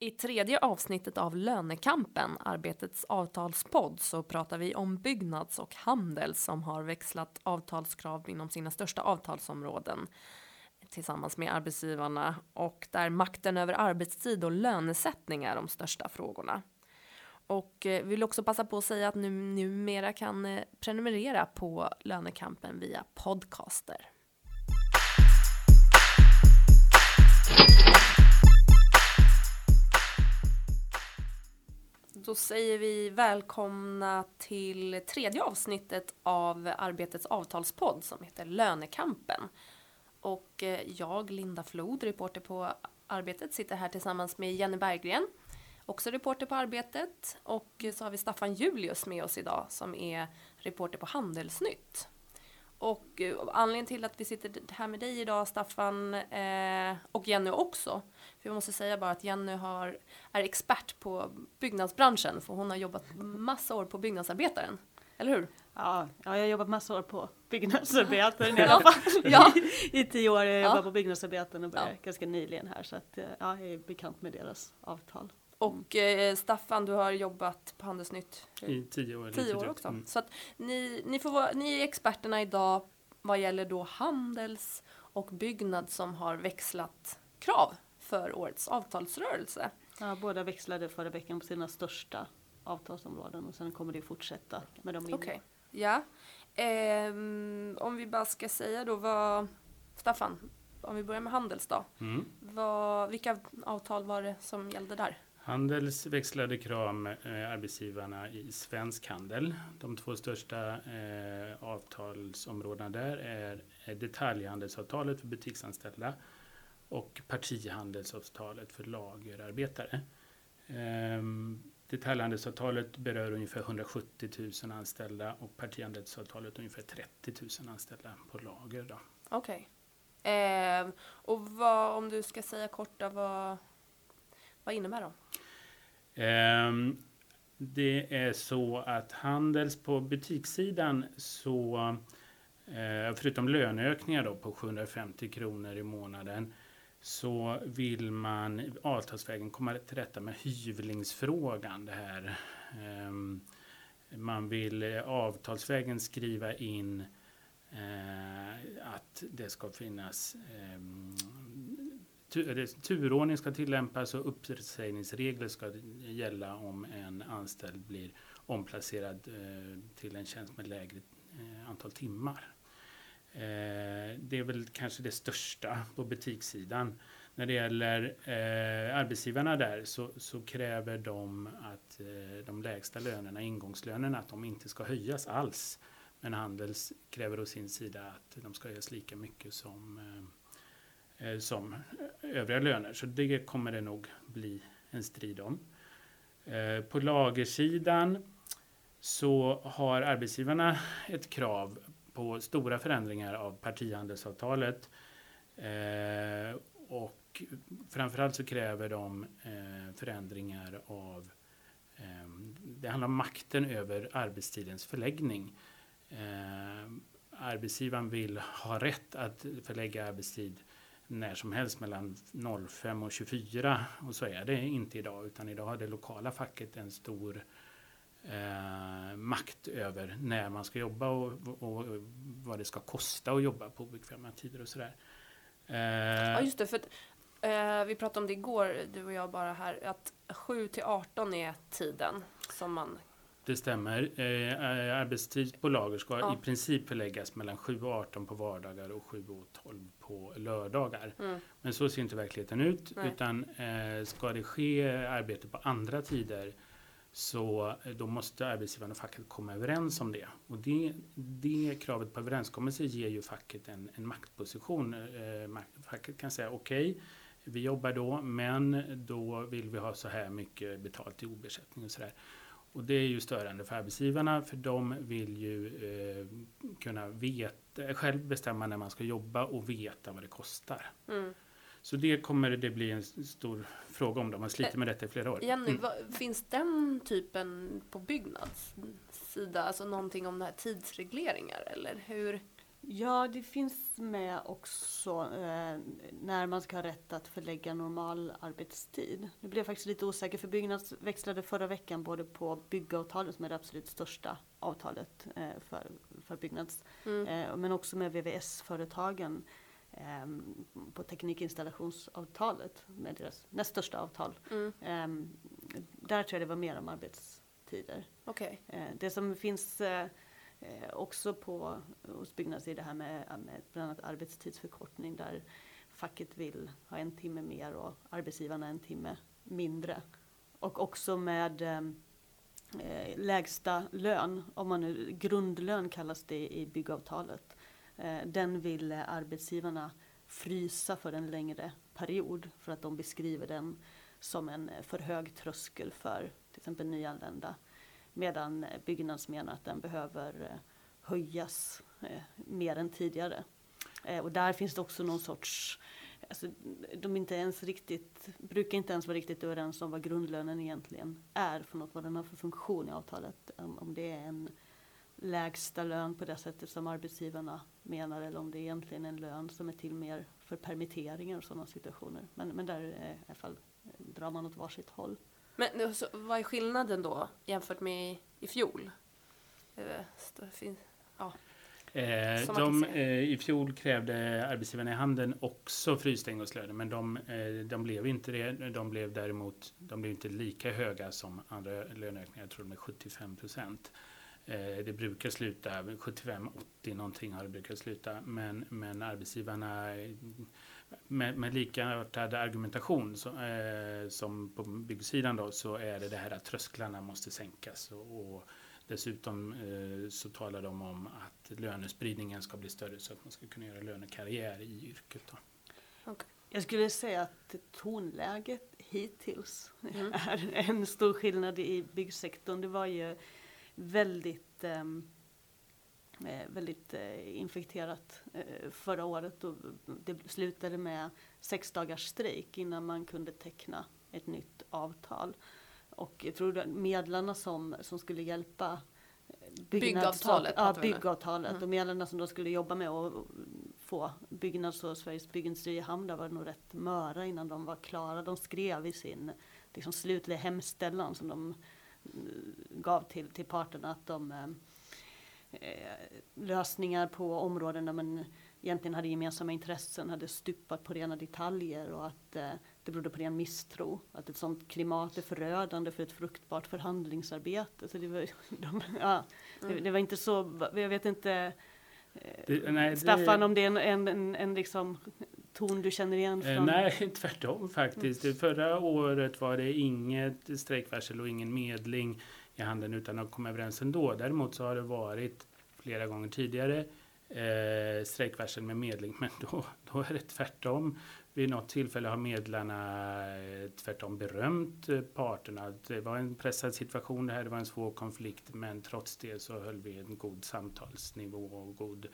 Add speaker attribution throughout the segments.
Speaker 1: I tredje avsnittet av Lönekampen, Arbetets avtalspodd, så pratar vi om Byggnads och Handel som har växlat avtalskrav inom sina största avtalsområden tillsammans med arbetsgivarna och där makten över arbetstid och lönesättning är de största frågorna. Och eh, vill också passa på att säga att nu numera kan eh, prenumerera på Lönekampen via podcaster. Då säger vi välkomna till tredje avsnittet av Arbetets avtalspodd som heter Lönekampen. Och eh, jag, Linda Flod, reporter på Arbetet, sitter här tillsammans med Jenny Berggren, också reporter på Arbetet. Och så har vi Staffan Julius med oss idag som är reporter på Handelsnytt. Och eh, anledningen till att vi sitter här med dig idag, Staffan, eh, och Jenny också, för jag måste säga bara att Jenny har, är expert på byggnadsbranschen, för hon har jobbat massa år på Byggnadsarbetaren. Eller hur?
Speaker 2: Ja, ja jag har jobbat massa år på Byggnadsarbetaren i alla fall.
Speaker 1: ja.
Speaker 2: I, I tio år. Jag har
Speaker 1: Ja.
Speaker 2: jobbat på Byggnadsarbetaren och började
Speaker 1: Ja.
Speaker 2: ganska nyligen här så att eh, ja, jag är bekant med deras avtal.
Speaker 1: Och eh, Staffan, du har jobbat på Handelsnytt
Speaker 3: I tio år.
Speaker 1: tio år också.
Speaker 3: Mm.
Speaker 1: Så att ni, ni, får vara, ni är experterna idag vad gäller då Handels och Byggnad som har växlat krav för årets avtalsrörelse.
Speaker 2: Ja, båda växlade förra veckan på sina största avtalsområden och sen kommer det fortsätta med de mindre.
Speaker 1: Okej, ja. Ehm, om vi bara ska säga då vad, Staffan, om vi börjar med Handels då.
Speaker 3: Mm.
Speaker 1: Vad, vilka avtal var det som gällde där?
Speaker 3: Handels växlade krav med eh, arbetsgivarna i svensk handel. De två största eh, avtalsområdena där är, detaljhandelsavtalet för butiksanställda och partihandelsavtalet för lagerarbetare. Eh, detaljhandelsavtalet berör ungefär 170 000 anställda och partihandelsavtalet ungefär 30 000 anställda på lager. Okej.
Speaker 1: Okej. Eh, och vad, om du ska säga kort då, vad, vad innebär de?
Speaker 3: Ehm, det är så att Handels på butikssidan så eh, förutom löneökningar då på 750 kronor i månaden så vill man avtalsvägen komma till rätta med hyvlingsfrågan. Det här. Ehm, man vill eh, avtalsvägen skriva in eh, att det ska finnas ehm, turordning ska tillämpas och uppsägningsregler ska gälla om en anställd blir omplacerad eh, till en tjänst med lägre eh, antal timmar. Eh, det är väl kanske det största på butikssidan. När det gäller arbetsgivarna där så, så kräver de att de lägsta lönerna, ingångslönerna, att de inte ska höjas alls. Men Handels kräver å sin sida att de ska höjas lika mycket som Eh, som övriga löner. Så det kommer det nog bli en strid om. Eh, på lagersidan så har arbetsgivarna ett krav på stora förändringar av partihandelsavtalet. Eh, och framförallt så kräver de förändringar av det handlar om makten över arbetstidens förläggning. Arbetsgivaren vill ha rätt att förlägga arbetstid när som helst mellan 05 och 24 och så är det inte idag utan idag har det lokala facket en stor eh, makt över när man ska jobba och, och, och vad det ska kosta att jobba på obekväma tider och sådär. Eh,
Speaker 1: Ja just det, för att, eh, vi pratade om det igår, du och jag bara här, att 7 till 18 är tiden som man...
Speaker 3: Det stämmer. Eh, eh, arbetstid på lager ska
Speaker 1: Ja.
Speaker 3: i princip förläggas mellan 7 och 18 på vardagar och 7 och 12 på lördagar.
Speaker 1: Mm,
Speaker 3: Men så ser inte verkligheten ut.
Speaker 1: Nej.
Speaker 3: Utan eh, ska det ske arbete på andra tider så eh, då måste arbetsgivaren och facket komma överens om det. Och det, det kravet på överenskommelse ger ju facket en, en maktposition. Eh, facket kan säga okej, vi jobbar då, men då vill vi ha så här mycket betalt i obesättning och sådär. Och det är ju störande för arbetsgivarna för de vill ju eh, kunna veta, själv bestämma när man ska jobba och veta vad det kostar.
Speaker 1: mm.
Speaker 3: Så det kommer det bli en stor fråga om. De har slitit med detta i flera år.
Speaker 1: Jenny,
Speaker 3: Mm.
Speaker 1: vad, finns den typen på Byggnads sida, alltså någonting om det här tidsregleringar eller hur?
Speaker 2: Ja, det finns med också eh, när man ska ha rätt att förlägga normal arbetstid. Nu blev jag faktiskt lite osäker för Byggnads växlade förra veckan både på byggavtalet som är det absolut största avtalet eh, för, för Byggnads,
Speaker 1: Mm.
Speaker 2: eh, men också med VVS-företagen eh, på teknikinstallationsavtalet med deras näst största avtal.
Speaker 1: Mm.
Speaker 2: Eh, där tror jag det var mer om arbetstider.
Speaker 1: Okej.
Speaker 2: Eh, Det som finns eh, också på, hos Byggnads är det här med, med bland annat arbetstidsförkortning där facket vill ha en timme mer och arbetsgivarna en timme mindre. Och också med eh, eh, lägsta lön, om man nu, grundlön kallas det i byggavtalet. Eh, den vill arbetsgivarna frysa för en längre period för att de beskriver den som en för hög tröskel för till exempel nyanlända. Medan Byggnads menar att den behöver eh, höjas eh, mer än tidigare. Eh, och där finns det också någon sorts, alltså, de inte ens riktigt, brukar inte ens vara riktigt överens om vad grundlönen egentligen är för något, vad den har för funktion i avtalet. Om, det är en lägsta lön på det sättet som arbetsgivarna menar eller om det egentligen är en lön som är till mer för permitteringar och sådana situationer. Men, men där i alla fall drar man åt varsitt håll.
Speaker 1: Men nu, så, vad är skillnaden då jämfört med i, fjol? Eh, fin-
Speaker 3: Eh, de, eh, I fjol krävde arbetsgivarna i handeln också frysta ingångslöner men de, eh, de blev inte det. De blev däremot de blev inte lika höga som andra löneökningar. Jag tror de är 75 procent. Eh, det brukar sluta 75-80 någonting har det brukat sluta. Men, men arbetsgivarna med, med likartad argumentation så, eh, som på byggsidan då, så är det det här att trösklarna måste sänkas. Och, och dessutom eh, så talar de om att lönespridningen ska bli större så att man ska kunna göra lönekarriär i yrket. Då.
Speaker 2: Jag skulle säga att tonläget hittills
Speaker 1: Mm.
Speaker 2: är en stor skillnad i byggsektorn. Det var ju väldigt, ehm, eh, väldigt eh, infekterat eh, förra året och det slutade med sex dagars strejk innan man kunde teckna ett nytt avtal. Och jag tror att medlarna som, som skulle hjälpa
Speaker 1: Byggavtalet
Speaker 2: Ja, byggavtalet.
Speaker 1: Mm.
Speaker 2: Och medlarna som då skulle jobba med att få Byggnads och Sveriges Byggindustri i hamn, där var det nog rätt möra innan de var klara. De skrev i sin liksom, slutliga hemställan som de gav till, till parterna att de eh, eh, lösningar på områden där man egentligen hade gemensamma intressen hade stupat på rena detaljer och att eh, det berodde på ren misstro. Att ett sånt klimat är förödande för ett fruktbart förhandlingsarbete. Så det, var, de, ja, det, det var inte så, jag vet inte
Speaker 3: Det- nej, det-
Speaker 2: Staffan om det är en, en, en, en liksom ton du känner igen
Speaker 3: Eh,
Speaker 2: från?
Speaker 3: nej, tvärtom faktiskt. Förra året var det inget strejkvarsel och ingen medling i handeln utan att komma överens ändå. Däremot så har det varit flera gånger tidigare eh, strejkvarsel med medling, men då, då är det tvärtom. Vid något tillfälle har medlarna eh, tvärtom berömt eh, parterna. Det var en pressad situation det här, det var en svår konflikt, men trots det så höll vi en god samtalsnivå och god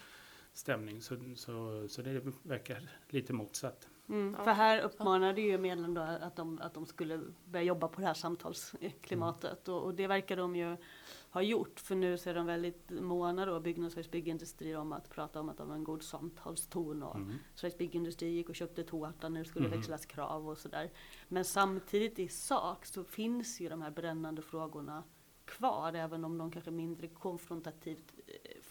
Speaker 3: stämning. Så, så, så det verkar lite motsatt.
Speaker 2: Mm. För här uppmanade ju medlen då att de, att de skulle börja jobba på det här samtalsklimatet och, och det verkar de ju ha gjort för nu så är de väldigt måna då, Byggnads Byggindustri om att prata om att de har en god samtalston och
Speaker 3: Mm.
Speaker 2: Sveriges Byggindustri gick och köpte tårta, nu skulle
Speaker 3: Mhm.
Speaker 2: växlas krav och sådär. Men samtidigt i sak så finns ju de här brännande frågorna kvar, även om de kanske är mindre konfrontativt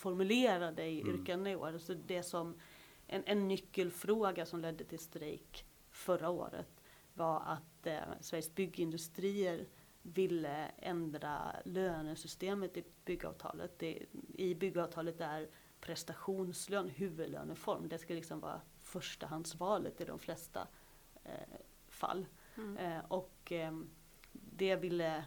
Speaker 2: formulerade i
Speaker 3: Mm.
Speaker 2: yrkanden i år. Så det som en, en nyckelfråga som ledde till strejk förra året var att eh, Sveriges byggindustrier ville ändra lönesystemet i byggavtalet. Det, I byggavtalet är prestationslön huvudlöneform. Det ska liksom vara förstahandsvalet i de flesta eh, fall.
Speaker 1: Mm.
Speaker 2: Eh, och eh, det ville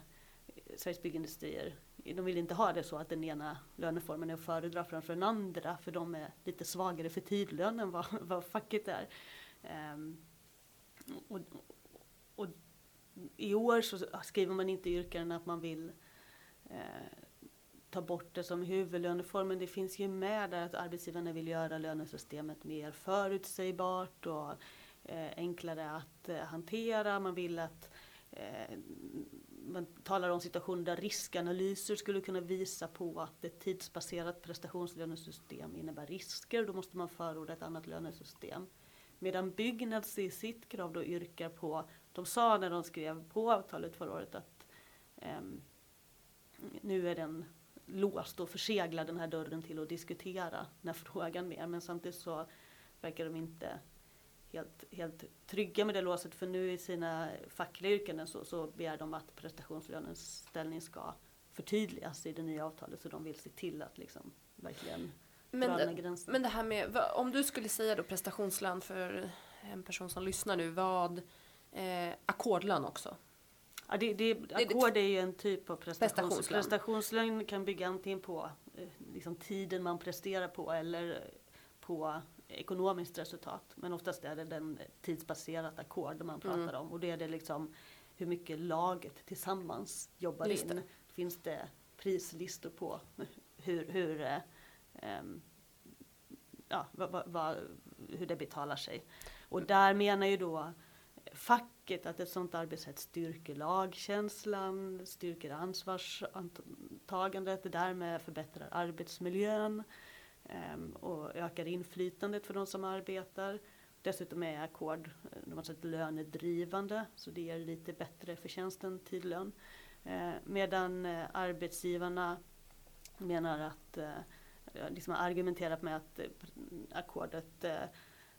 Speaker 2: Sveriges byggindustrier, de vill inte ha det så att den ena löneformen är att föredra framför den andra för de är lite svagare för tidlön än vad, vad facket är. Um, och, och i år så skriver man inte i yrkanden att man vill eh, ta bort det som huvudlöneform men Det finns ju med där att arbetsgivarna vill göra lönesystemet mer förutsägbart och eh, enklare att eh, hantera. Man vill att eh, man talar om situationer där riskanalyser skulle kunna visa på att ett tidsbaserat prestationslönesystem innebär risker. Då måste man förorda ett annat lönesystem. Medan Byggnads i sitt krav då yrkar på, de sa när de skrev på avtalet förra året att eh, nu är den låst och förseglar den här dörren till att diskutera den här frågan mer. Men samtidigt så verkar de inte helt, helt trygga med det låset för nu i sina fackliga yrkanden så, så begär de att prestationslönens ställning ska förtydligas i det nya avtalet så de vill se till att liksom verkligen
Speaker 1: men, men det här med, om du skulle säga då prestationslön för en person som lyssnar nu, vad, eh, ackordlön också?
Speaker 2: Ja, det, det, ackord är ju en typ av prestationslön. Prestationslön kan bygga antingen på eh, liksom tiden man presterar på eller på ekonomiskt resultat. Men oftast är det den tidsbaserat ackord man pratar mm. om. Och det är det liksom hur mycket laget tillsammans jobbar Just in. Det. Finns det prislistor på hur, hur, um, ja, va, va, hur det betalar sig. Och där menar ju då facket att ett sådant arbetssätt styrker lagkänslan, styrker ansvarstagandet, därmed förbättrar arbetsmiljön. Ehm, och ökar inflytandet för de som arbetar. Dessutom är ackord eh, lönedrivande så det ger lite bättre förtjänst än tidlön. Ehm, medan eh, arbetsgivarna menar att, eh, liksom har argumenterat med att ackordet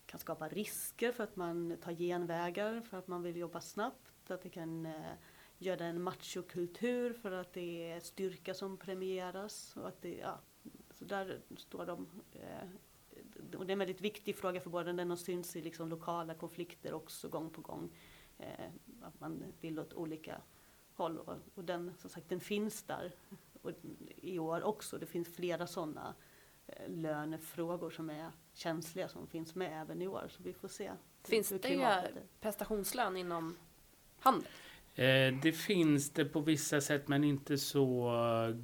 Speaker 2: kan skapa risker för att man tar genvägar för att man vill jobba snabbt. Att det kan göra en machokultur för att det är styrka som premieras. Och att det, ja, så där står de. Eh, och det är en väldigt viktig fråga för båda. Den har synts i liksom lokala konflikter också gång på gång. Eh, att man vill åt olika håll. Och, och den, som sagt, den finns där och i år också. Det finns flera sådana eh, lönefrågor som är känsliga som finns med även i år. Så vi får se.
Speaker 1: Finns det prestationslön inom handel?
Speaker 3: Eh, det finns det på vissa sätt men inte så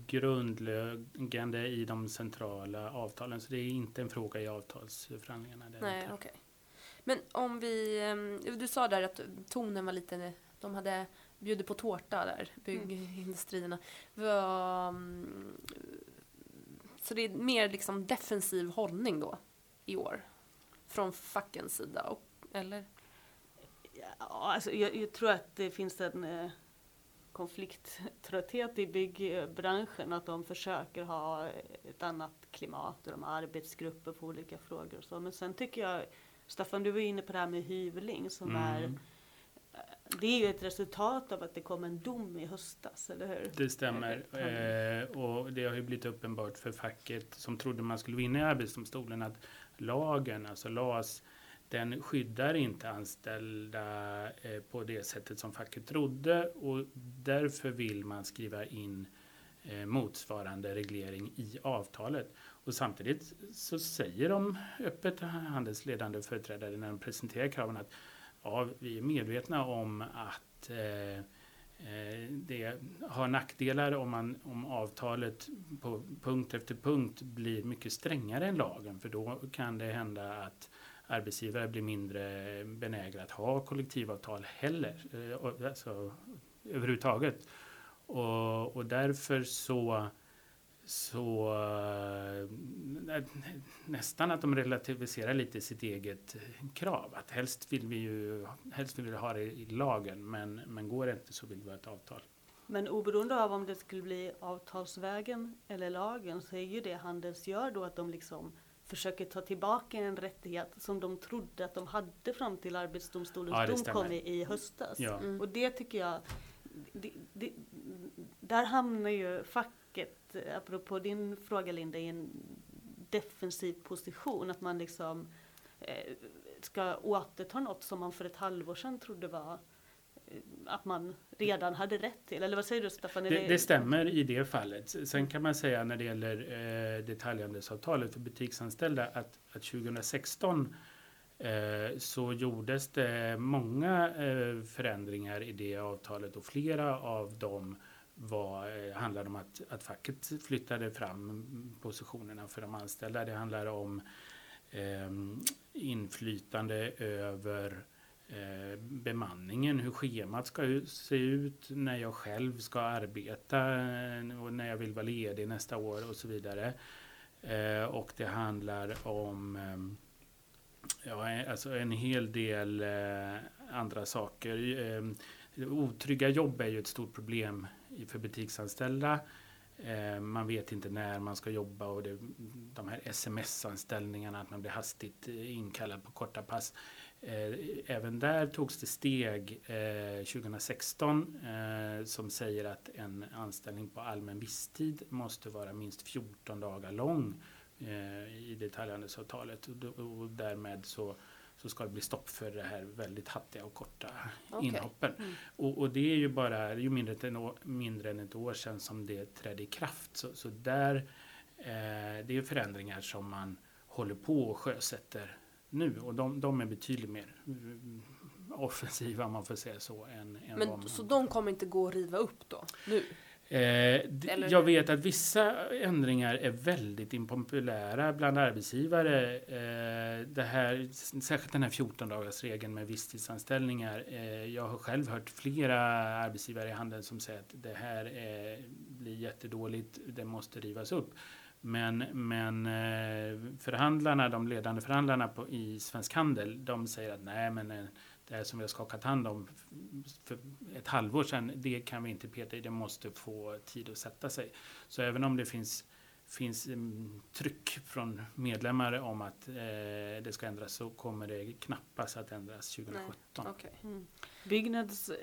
Speaker 3: grundläggande i de centrala avtalen. Så det är inte en fråga i avtalsförhandlingarna.
Speaker 1: Nej, okay. Men om vi, eh, du sa där att tonen var lite, de hade bjudit på tårta där, byggindustrierna. Mm. Så det är mer liksom defensiv hållning då i år? Från fackens sida, eller?
Speaker 2: Ja, alltså jag, jag, tror att det finns en eh, konflikttrötthet i byggbranschen. Att de försöker ha ett annat klimat och de har arbetsgrupper på olika frågor. Och så. Men sen tycker jag, Staffan du var inne på det här med hyvling som mm. är eh, det är ju ett resultat av att det kom en dom i höstas, eller hur?
Speaker 3: Det stämmer. Eh, och det har ju blivit uppenbart för facket som trodde man skulle vinna i Arbetsdomstolen att lagen, alltså LAS, den skyddar inte anställda eh, på det sättet som facket trodde och därför vill man skriva in eh, motsvarande reglering i avtalet. Och samtidigt så säger de öppet, handelsledande företrädare, när de presenterar kraven att ja, vi är medvetna om att eh, eh det har nackdelar om, man, om avtalet på punkt efter punkt blir mycket strängare än lagen. För då kan det hända att arbetsgivare blir mindre benägna att ha kollektivavtal heller, eh, alltså, överhuvudtaget. Och, och därför så, så eh, nästan att de relativiserar lite sitt eget krav. Att helst vill vi ju helst vill vi ha det i lagen, men, men går det inte så vill vi ha ett avtal.
Speaker 2: Men oberoende av om det skulle bli avtalsvägen eller lagen så är ju det Handels gör då att de liksom försöker ta tillbaka en rättighet som de trodde att de hade fram till Arbetsdomstolens ja, dom kom i, i höstas. Ja. Mm. Och det tycker jag, det, det, där hamnar ju facket, apropå din fråga Linda, i en defensiv position. Att man liksom eh, ska återta något som man för ett halvår sedan trodde var att man redan hade rätt till? Eller vad säger du Staffan?
Speaker 3: Det, det, stämmer i det fallet. Sen kan man säga när det gäller eh, detaljhandelsavtalet för butiksanställda att, att 2016 eh, så gjordes det många eh, förändringar i det avtalet och flera av dem var, eh, handlade om att, att facket flyttade fram positionerna för de anställda. Det handlar om eh, inflytande över eh, Eh, bemanningen, hur schemat ska se ut, när jag själv ska arbeta eh, och när jag vill vara ledig nästa år och så vidare. Eh, och det handlar om ja, alltså en hel del andra saker. Otrygga jobb är ju ett stort problem för butiksanställda. Man vet inte när man ska jobba och det, de här sms-anställningarna, att man blir hastigt inkallad på korta pass. Eh, även där togs det steg 2016 eh, eh, som säger att en anställning på allmän visstid måste vara minst 14 dagar lång i detaljhandelsavtalet. Och därmed så, så ska det bli stopp för det här väldigt hattiga och korta okay. inhoppen. Mm. Och, och, det är ju bara ju mindre, än ett år, mindre än ett år sedan som det trädde i kraft. Så, så där, eh, det är förändringar som man håller på och sjösätter nu och de, de är betydligt mer mm, offensiva om man får säga så. Än, än
Speaker 1: Men, så de kommer inte gå att riva upp då? Nu?
Speaker 3: Eh, jag vet att vissa ändringar är väldigt impopulära bland arbetsgivare. Eh, det här, särskilt den här 14 dagars regeln med visstidsanställningar. Eh, jag har själv hört flera arbetsgivare i handeln som säger att det här blir jättedåligt, det måste rivas upp. Men, men eh, förhandlarna, de ledande förhandlarna på, i Svensk Handel, de säger att nej, men eh, det som vi har skakat hand om för ett halvår sedan, det kan vi inte peta i, det måste få tid att sätta sig. Så även om det finns, finns um, tryck från medlemmar om att eh, det ska ändras så kommer det knappast att ändras 2017.
Speaker 2: Okay. Mm. Byggnads eh,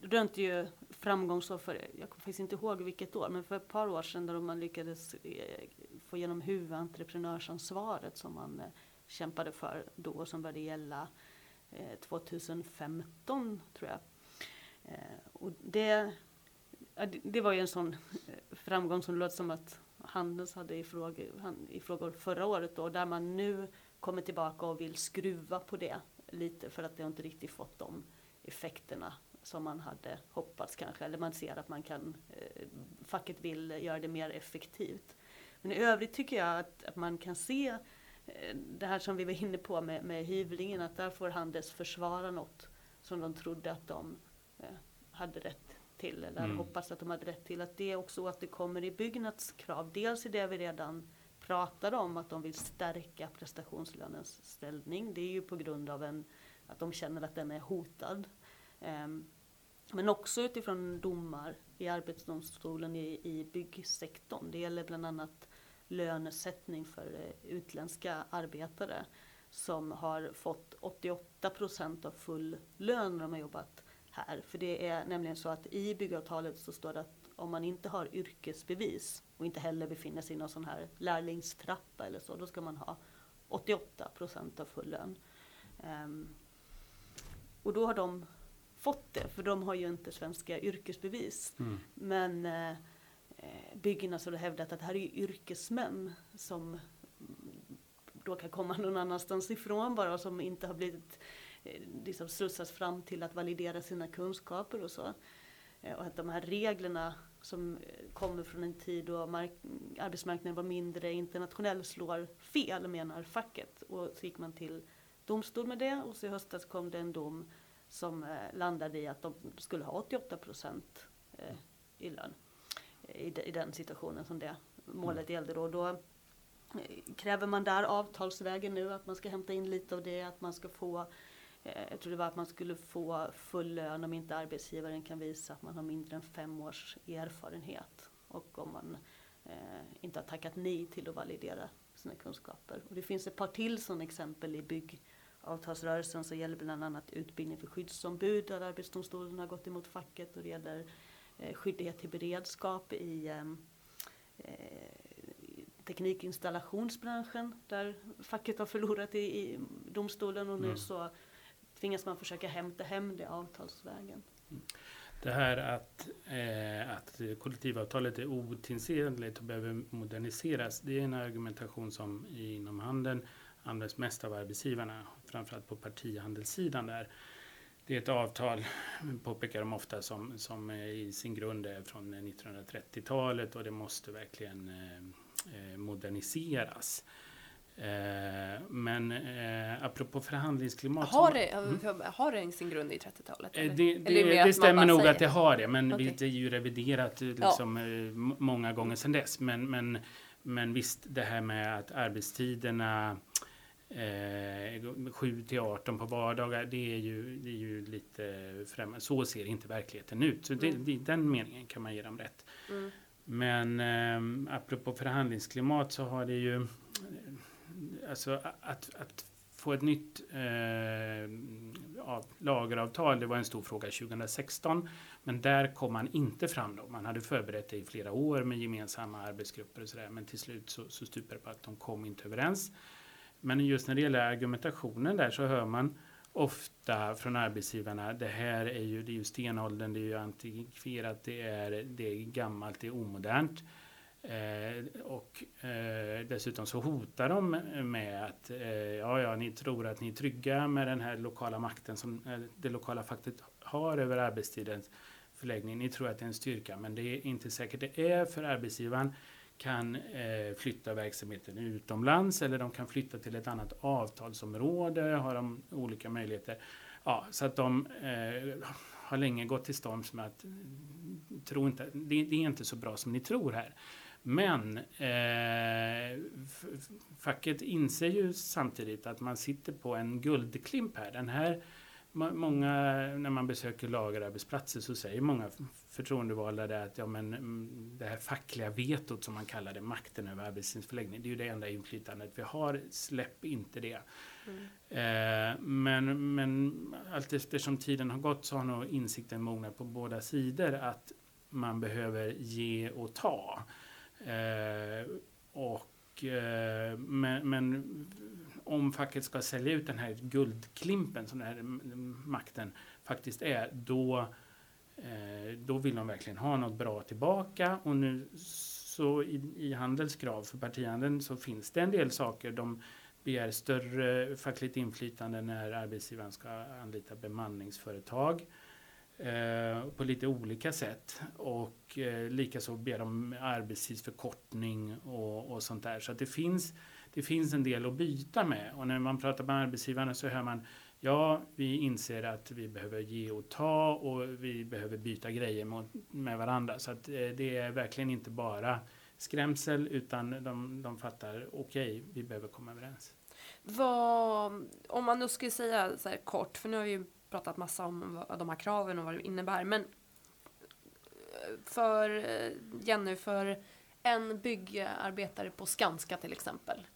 Speaker 2: rönte ju framgång så för, jag kommer faktiskt inte ihåg vilket år, men för ett par år sedan då man lyckades eh, få igenom huvudentreprenörsansvaret som man eh, kämpade för då och som började gälla eh, 2015 tror jag. Och det, det var ju en sån framgång som låter som att Handels hade i frågor, i frågor förra året då, där man nu kommer tillbaka och vill skruva på det lite för att det inte riktigt fått de effekterna som man hade hoppats kanske, eller man ser att man kan, eh, facket vill göra det mer effektivt. Men i övrigt tycker jag att, att man kan se eh, det här som vi var inne på med, med hyvlingen, att där får Handels försvara något som de trodde att de eh, hade rätt till, eller mm. hoppas att de hade rätt till. Att det också att det kommer i Byggnads krav, dels i det vi redan pratade om, att de vill stärka prestationslönens ställning. Det är ju på grund av en, att de känner att den är hotad. Um, men också utifrån domar i Arbetsdomstolen i, i byggsektorn. Det gäller bland annat lönesättning för eh, utländska arbetare som har fått 88 procent av full lön när de har jobbat här. För det är nämligen så att i byggavtalet så står det att om man inte har yrkesbevis och inte heller befinner sig i någon sån här lärlingstrappa eller så, då ska man ha 88 procent av full lön. Um, och då har de fått det, för de har ju inte svenska yrkesbevis. Mm. Men eh, Byggnads har hävdat att det här är yrkesmän som då kan komma någon annanstans ifrån bara och som inte har blivit eh, liksom slussas fram till att validera sina kunskaper och så. Eh, och att de här reglerna som eh, kommer från en tid då arbetsmarknaden var mindre internationell slår fel menar facket. Och så gick man till domstol med det och så i höstas kom det en dom som eh, landade i att de skulle ha 88 procent eh, i lön eh, i, den situationen som det målet gällde då. då kräver man där avtalsvägen nu att man ska hämta in lite av det, att man ska få jag tror det var att man skulle få full lön om inte arbetsgivaren kan visa att man har mindre än fem års erfarenhet och om man eh, inte har tackat nej till att validera sina kunskaper. Och det finns ett par till sådana exempel i bygg avtalsrörelsen så gäller bland annat utbildning för skyddsombud där Arbetsdomstolen har gått emot facket och det gäller eh, skyldighet till beredskap i ehm, eh, teknikinstallationsbranschen där facket har förlorat i, i domstolen och nu mm. så tvingas man försöka hämta hem det avtalsvägen.
Speaker 3: Det här att, eh, att kollektivavtalet är otidsenligt och behöver moderniseras, det är en argumentation som inom handeln används mest av arbetsgivarna, framförallt på partihandelssidan där. Det är ett avtal, påpekar de ofta, som, som i sin grund är från 1930-talet och det måste verkligen eh, eh, moderniseras. Eh, men eh, apropå förhandlingsklimat.
Speaker 1: Har det,
Speaker 3: Mm.
Speaker 1: har det sin grund i 30-talet?
Speaker 3: Eh? Det, det,
Speaker 1: man
Speaker 3: det stämmer nog
Speaker 1: säger
Speaker 3: att det har det, men
Speaker 1: Okej.
Speaker 3: det är ju reviderat liksom, m- många gånger sedan dess. Men, men, men visst, det här med att arbetstiderna eh, 7 till 18 på vardagar, det är ju, det är ju lite främmande. Så ser inte verkligheten ut. Så det,
Speaker 1: Mm.
Speaker 3: i den meningen kan man ge dem rätt.
Speaker 1: Mm.
Speaker 3: Men eh, apropå förhandlingsklimat så har det ju eh, alltså att, att få ett nytt eh, av, lageravtal, det var en stor fråga 2016. Men där kom man inte fram då. Man hade förberett det i flera år med gemensamma arbetsgrupper och sådär. Men till slut så, så stupade det på att de kom inte överens. Men just när det gäller argumentationen där så hör man ofta från arbetsgivarna, det här är ju, det är ju stenåldern, det är ju antikverat, det är, det är gammalt, det är omodernt. Eh, och eh, dessutom så hotar de med att eh, ja, ja, ni tror att ni är trygga med den här lokala makten som eh, det lokala facket har över arbetstidens förläggning. Ni tror att det är en styrka, men det är inte säkert det är för arbetsgivaren kan eh, flytta verksamheten utomlands eller de kan flytta till ett annat avtalsområde, har de olika möjligheter. Ja, så att de eh, har länge gått till storms med att mm, tro inte, det, det är inte så bra som ni tror här. Men eh, facket inser ju samtidigt att man sitter på en guldklimp här. Den här Många, när man besöker lagerarbetsplatser så säger många förtroendevalda det att ja, men, mm, det här fackliga vetot som man kallar det, makten över arbetstidsförläggning, det är ju det enda inflytandet vi har. Släpp inte det.
Speaker 1: Mm.
Speaker 3: Eh, men, men allt eftersom tiden har gått så har nog insikten mognat på båda sidor att man behöver ge och ta. Eh, och, eh, men, men om facket ska sälja ut den här guldklimpen som den här m- makten faktiskt är, då, Eh, då vill de verkligen ha något bra tillbaka. Och nu så i, i Handels krav för partihandeln så finns det en del saker. De begär större fackligt inflytande när arbetsgivaren ska anlita bemanningsföretag eh, på lite olika sätt. Och eh, likaså ber de arbetstidsförkortning och, och sånt där. Så att det finns, det finns en del att byta med. Och när man pratar med arbetsgivarna så hör man Ja, vi inser att vi behöver ge och ta och vi behöver byta grejer mot, med varandra. Så att, eh, det är verkligen inte bara skrämsel utan de, de fattar okej, vi behöver komma överens.
Speaker 1: Vad, om man nu skulle säga så här kort, för nu har vi ju pratat massa om vad de här kraven och vad det innebär, men eh, för eh, Jenny, för en byggarbetare på Skanska till exempel,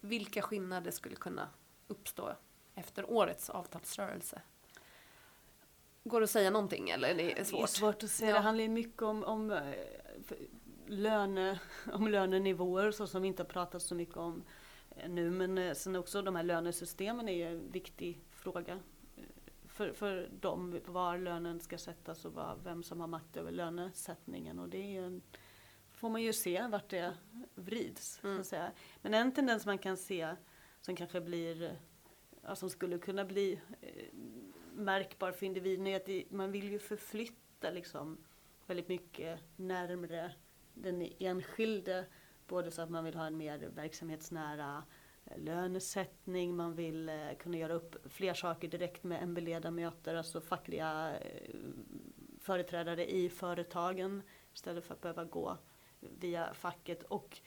Speaker 1: vilka skillnader skulle kunna uppstå efter årets avtalsrörelse? Går det att säga någonting eller är det
Speaker 2: Det är
Speaker 1: svårt?
Speaker 2: svårt att säga.
Speaker 1: Ja.
Speaker 2: Det handlar ju mycket om, om, eh, löne, om lönenivåer så som vi inte har pratat så mycket om eh, nu. Men eh, sen också de här lönesystemen är ju en viktig fråga för, för dem. Var lönen ska sättas och var, vem som har makt över lönesättningen. Och det är ju en, får man ju se vart det vrids.
Speaker 1: Mm.
Speaker 2: Men en tendens man kan se som kanske blir som skulle kunna bli eh, märkbar för individen är att man vill ju förflytta liksom väldigt mycket närmre den enskilde. Både så att man vill ha en mer verksamhetsnära eh, lönesättning, man vill eh, kunna göra upp fler saker direkt med MB-ledamöter, alltså fackliga företrädare i företagen istället för att behöva gå via facket. Och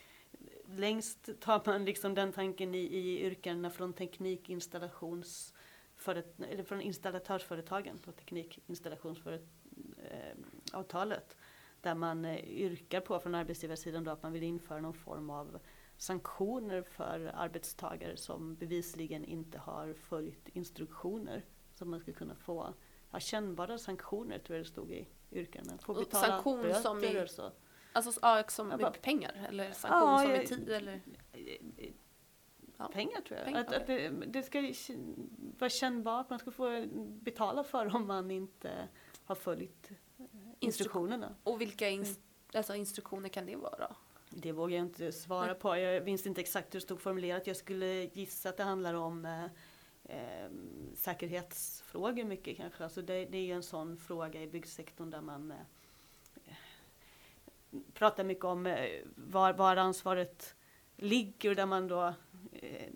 Speaker 2: längst tar man liksom den tanken i, i yrkena från teknikinstallations eller från installatörsföretagen på teknikinstallationsavtalet. Där man eh, yrkar på från arbetsgivarsidan då att man vill införa någon form av sanktioner för arbetstagare som bevisligen inte har följt instruktioner. Så man ska kunna få ja, kännbara sanktioner tror jag det stod i yrkandena. Få betala
Speaker 1: sanktion
Speaker 2: böter
Speaker 1: som i-
Speaker 2: och så.
Speaker 1: Alltså ja, som
Speaker 2: bara-
Speaker 1: pengar eller sanktion som i tid eller?
Speaker 2: Pengar tror jag.
Speaker 1: Pengar,
Speaker 2: att, att det, det ska vara kännbart, man ska få betala för om man inte har följt eh, instruktionerna.
Speaker 1: Och vilka ins- alltså, instruktioner kan det vara?
Speaker 2: Det vågar jag inte svara
Speaker 1: Nej.
Speaker 2: på. Jag minns inte exakt hur det stod formulerat. Jag skulle gissa att det handlar om eh, eh, säkerhetsfrågor mycket kanske. Alltså det, det är ju en sån fråga i byggsektorn där man eh, pratar mycket om eh, var, var ansvaret ligger och där man då eh,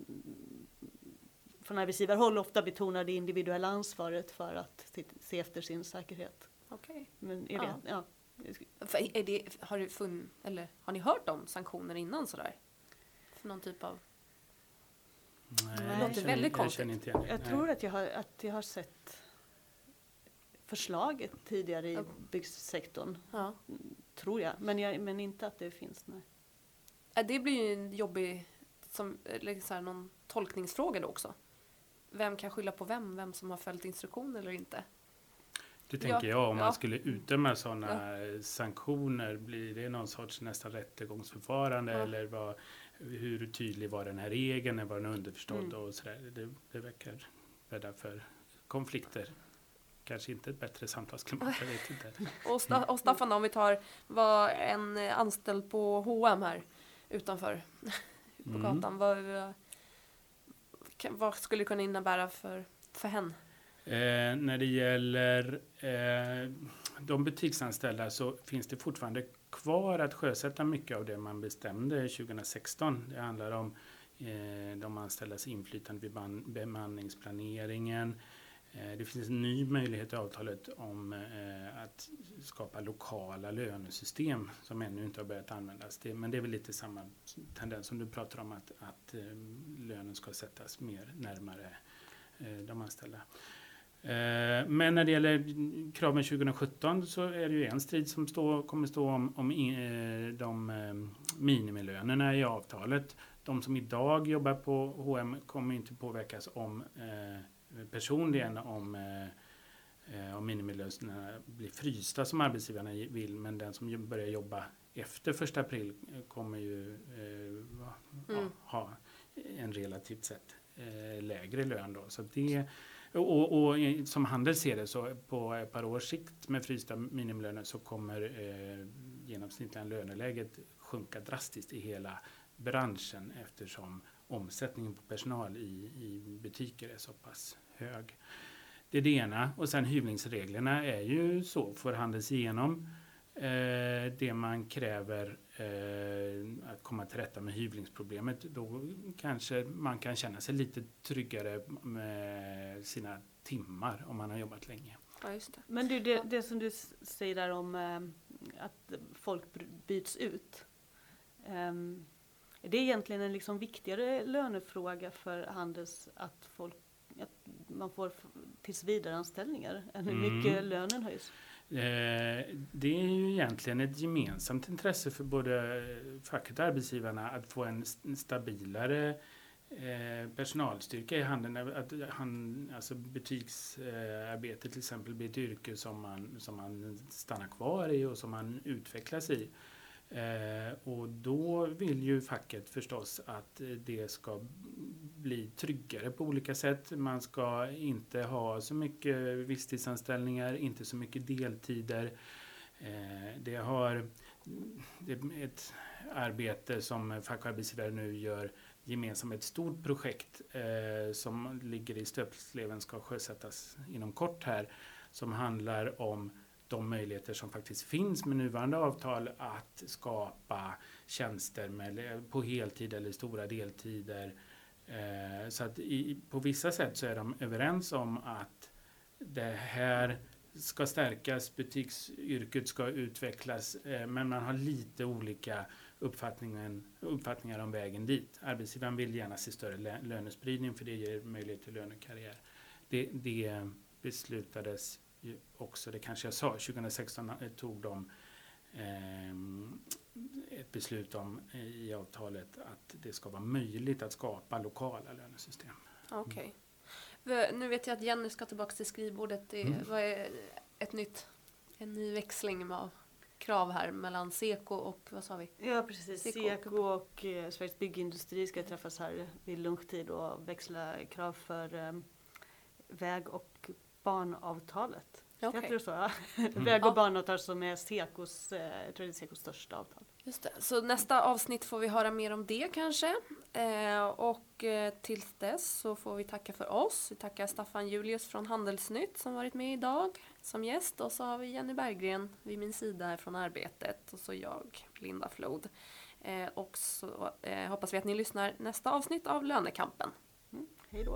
Speaker 2: från arbetsgivarhåll ofta betonar det individuella ansvaret för att se efter sin säkerhet.
Speaker 1: Okej.
Speaker 2: Men är det, ja.
Speaker 1: För är det, har, det funn, eller, har ni hört om sanktioner innan sådär? För någon typ av...
Speaker 3: Nej,
Speaker 1: Det låter
Speaker 3: känner-
Speaker 1: väldigt
Speaker 3: jag
Speaker 1: konstigt.
Speaker 3: känner inte igen.
Speaker 2: Jag tror att jag, har, att jag har sett förslaget tidigare i
Speaker 1: Ja.
Speaker 2: byggsektorn,
Speaker 1: Ja.
Speaker 2: Tror jag. Men, jag, men inte att det finns. Nej.
Speaker 1: Det blir ju en jobbig, som, så här, någon tolkningsfråga då också. Vem kan skylla på vem? Vem som har följt instruktioner eller inte?
Speaker 3: Det tänker jag, om
Speaker 1: ja.
Speaker 3: man skulle utdöma sådana sanktioner, blir det någon sorts nästan rättegångsförfarande
Speaker 1: Ja.
Speaker 3: eller vad, hur tydlig var den här regeln, var den underförstådd
Speaker 2: Mm.
Speaker 3: och sådär. Det, det verkar bädda för konflikter. Kanske inte ett bättre samtalsklimat, jag vet inte.
Speaker 1: Och, Sta- och Staffan om vi tar, var en anställd på H&M här utanför på
Speaker 3: Mm.
Speaker 1: gatan. Vad, vad- skulle det kunna innebära för, för henne?
Speaker 3: Eh, när det gäller eh, de butiksanställda så finns det fortfarande kvar att sjösätta mycket av det man bestämde 2016. Det handlar om eh, de anställdas inflytande vid bemanningsplaneringen. Eh, det finns en ny möjlighet i avtalet om eh, att skapa lokala lönesystem som ännu inte har börjat användas. Men det är väl lite samma tendens som du pratar om att, att eh, lönen ska sättas mer närmare de anställda. Men när det gäller kraven 2017 så är det ju en strid som stå, kommer stå om, om de minimilönerna i avtalet. De som idag jobbar på H&M kommer inte påverkas om personligen om, eh, om minimilönerna blir frysta som arbetsgivarna vill. Men den som börjar jobba efter första april kommer ju eh, va-
Speaker 1: Mm.
Speaker 3: ja, ha en relativt sett eh, lägre lön. Då. Så det, och, och, som Handel ser det så på ett par års sikt med frysta minimilöner så kommer eh, genomsnittliga löneläget sjunka drastiskt i hela branschen eftersom omsättningen på personal i, i butiker är så pass hög. Det är det ena. Och sen hyvlingsreglerna är ju så, får Handels igenom eh, det man kräver eh, att komma till rätta med hyvlingsproblemet, då kanske man kan känna sig lite tryggare med sina timmar om man har jobbat länge.
Speaker 1: Ja, just det.
Speaker 2: Men du, det, det som du säger där om eh, att folk byts ut. ehm, är det egentligen en liksom viktigare lönefråga för Handels att, folk, man får tills anställningar än hur
Speaker 3: Mm.
Speaker 2: mycket lönen höjs?
Speaker 3: Eh, det är ju egentligen ett gemensamt intresse för både facket och arbetsgivarna att få en st- stabilare eh, personalstyrka i handeln. Att han, alltså butiksarbete till exempel blir ett yrke som man, som man stannar kvar i och som man utvecklas i. Eh, och då vill ju facket förstås att eh, det ska bli tryggare på olika sätt. Man ska inte ha så mycket visstidsanställningar, inte så mycket deltider. Eh, det har det är ett arbete som fack och arbetsgivare nu gör gemensamt ett stort projekt eh, som ligger i stöpsleven ska sjösättas inom kort här som handlar om de möjligheter som faktiskt finns med nuvarande avtal att skapa tjänster med, på heltid eller stora deltider. Eh, så att i, på vissa sätt så är de överens om att det här ska stärkas, butiksyrket ska utvecklas, eh, men man har lite olika uppfattningar, uppfattningar om vägen dit. Arbetsgivaren vill gärna se större lö- lönespridning för det ger möjlighet till lönekarriär. Det, det beslutades också, det kanske jag sa, 2016 tog de ehm, ett beslut om eh, i avtalet att det ska vara möjligt att skapa lokala lönesystem.
Speaker 1: Okej. V- Nu vet jag att Jenny ska tillbaka till skrivbordet. Det
Speaker 3: Mm.
Speaker 1: vad är ett nytt, en ny växling med krav här mellan Seko och vad sa vi?
Speaker 2: Ja precis,
Speaker 1: Seko.
Speaker 2: Seko och eh, Sveriges Byggindustri ska träffas här vid lunchtid och växla krav för eh, väg och banavtalet.
Speaker 1: Okej.
Speaker 2: Heter det så? Ja. Väg och
Speaker 1: Ja.
Speaker 2: banavtal som är Sekos, eh, jag tror det är Sekos största avtal.
Speaker 1: Just det. Så nästa avsnitt får vi höra mer om det kanske. Eh, och eh, tills dess så får vi tacka för oss. Vi tackar Staffan Julius från Handelsnytt som varit med idag som gäst. Och så har vi Jenny Berggren vid min sida här från Arbetet. Och så jag, Linda Flod. Eh, och så hoppas vi att ni lyssnar nästa avsnitt av Lönekampen.
Speaker 2: Mm, hej då!